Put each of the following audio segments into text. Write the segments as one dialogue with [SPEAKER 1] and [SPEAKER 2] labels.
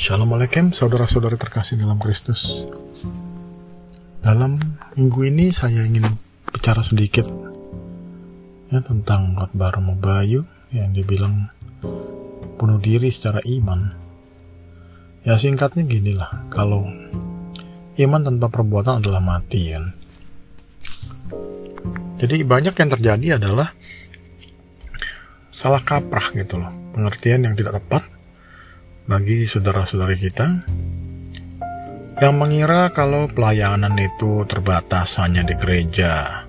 [SPEAKER 1] Shalom Aleichem, saudara-saudari terkasih dalam Kristus. Dalam minggu ini saya ingin bicara sedikit ya tentang khotbah Romo Bayu yang dibilang bunuh diri secara iman. Ya singkatnya gini lah, kalau iman tanpa perbuatan adalah mati kan. Jadi banyak yang terjadi adalah salah kaprah gitu loh, pengertian yang tidak tepat bagi saudara-saudari kita yang mengira kalau pelayanan itu terbatas hanya di gereja.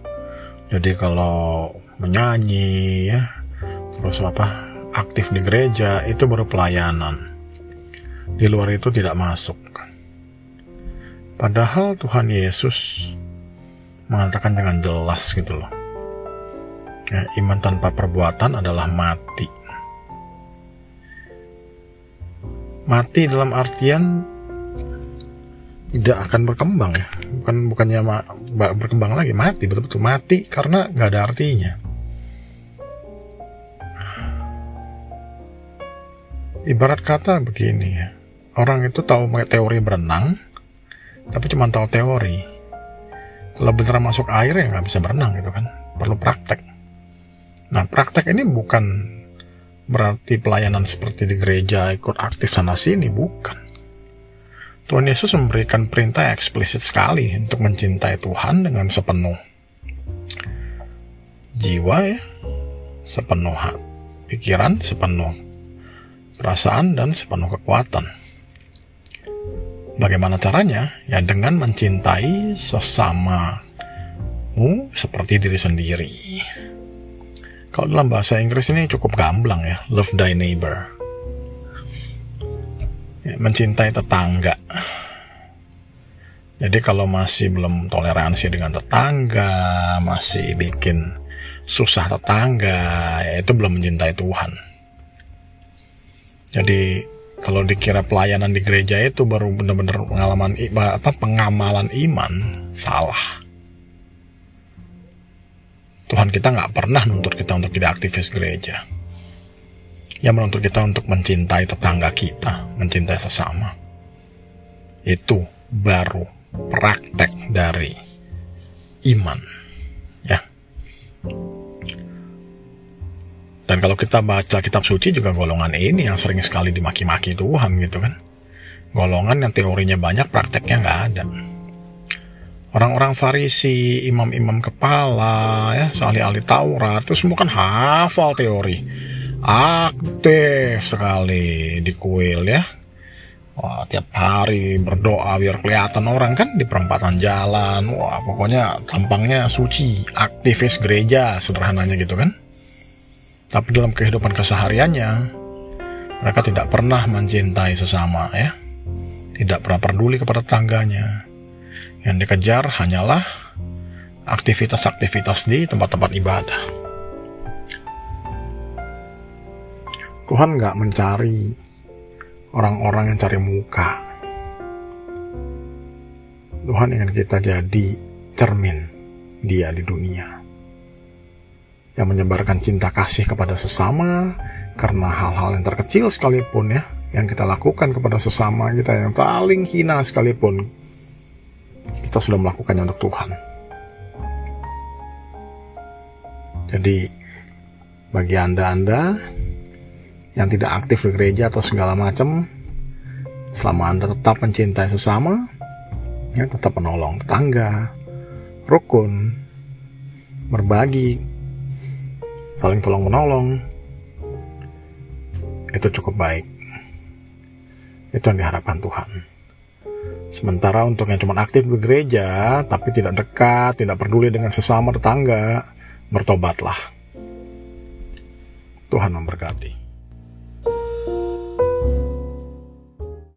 [SPEAKER 1] Jadi kalau menyanyi ya, terus apa aktif di gereja itu baru pelayanan. Di luar itu tidak masuk. Padahal Tuhan Yesus mengatakan dengan jelas gitu loh. Ya, iman tanpa perbuatan adalah mati. Mati dalam artian tidak akan berkembang ya. Bukan bukannya ma berkembang lagi mati betul-betul mati karena nggak ada artinya. Ibarat kata begini ya. Orang itu tahu teori berenang tapi cuma tahu teori. Kalau beneran masuk air ya nggak bisa berenang gitu kan. Perlu praktek. Nah praktek ini bukan berarti pelayanan seperti di gereja ikut aktif sana sini bukan? Tuhan Yesus memberikan perintah eksplisit sekali untuk mencintai Tuhan dengan sepenuh jiwa ya sepenuh hati, pikiran sepenuh perasaan dan sepenuh kekuatan. Bagaimana caranya? Ya dengan mencintai sesamamu seperti diri sendiri kalau dalam bahasa Inggris ini cukup gamblang ya, love thy neighbor. Ya, mencintai tetangga. Jadi kalau masih belum toleransi dengan tetangga, masih bikin susah tetangga, ya itu belum mencintai Tuhan. Jadi kalau dikira pelayanan di gereja itu baru benar-benar pengalaman apa pengamalan iman, salah. Tuhan kita nggak pernah menuntut kita untuk tidak aktivis gereja. Yang menuntut kita untuk mencintai tetangga kita, mencintai sesama. Itu baru praktek dari iman. Ya. Dan kalau kita baca kitab suci juga golongan ini yang sering sekali dimaki-maki Tuhan gitu kan. Golongan yang teorinya banyak, prakteknya nggak ada orang-orang Farisi, imam-imam kepala, ya, ahli-ahli Taurat, itu semua kan hafal teori. Aktif sekali di kuil ya. Wah, tiap hari berdoa biar kelihatan orang kan di perempatan jalan. Wah, pokoknya tampangnya suci, aktivis gereja, sederhananya gitu kan. Tapi dalam kehidupan kesehariannya, mereka tidak pernah mencintai sesama ya. Tidak pernah peduli kepada tangganya yang dikejar hanyalah aktivitas-aktivitas di tempat-tempat ibadah. Tuhan nggak mencari orang-orang yang cari muka. Tuhan ingin kita jadi cermin dia di dunia. Yang menyebarkan cinta kasih kepada sesama karena hal-hal yang terkecil sekalipun ya yang kita lakukan kepada sesama kita yang paling hina sekalipun kita sudah melakukannya untuk Tuhan. Jadi bagi anda-anda yang tidak aktif di gereja atau segala macam, selama anda tetap mencintai sesama, ya tetap menolong tetangga, rukun, berbagi, saling tolong menolong, itu cukup baik. Itu yang diharapkan Tuhan. Sementara untuk yang cuma aktif di gereja, tapi tidak dekat, tidak peduli dengan sesama tetangga, bertobatlah. Tuhan memberkati.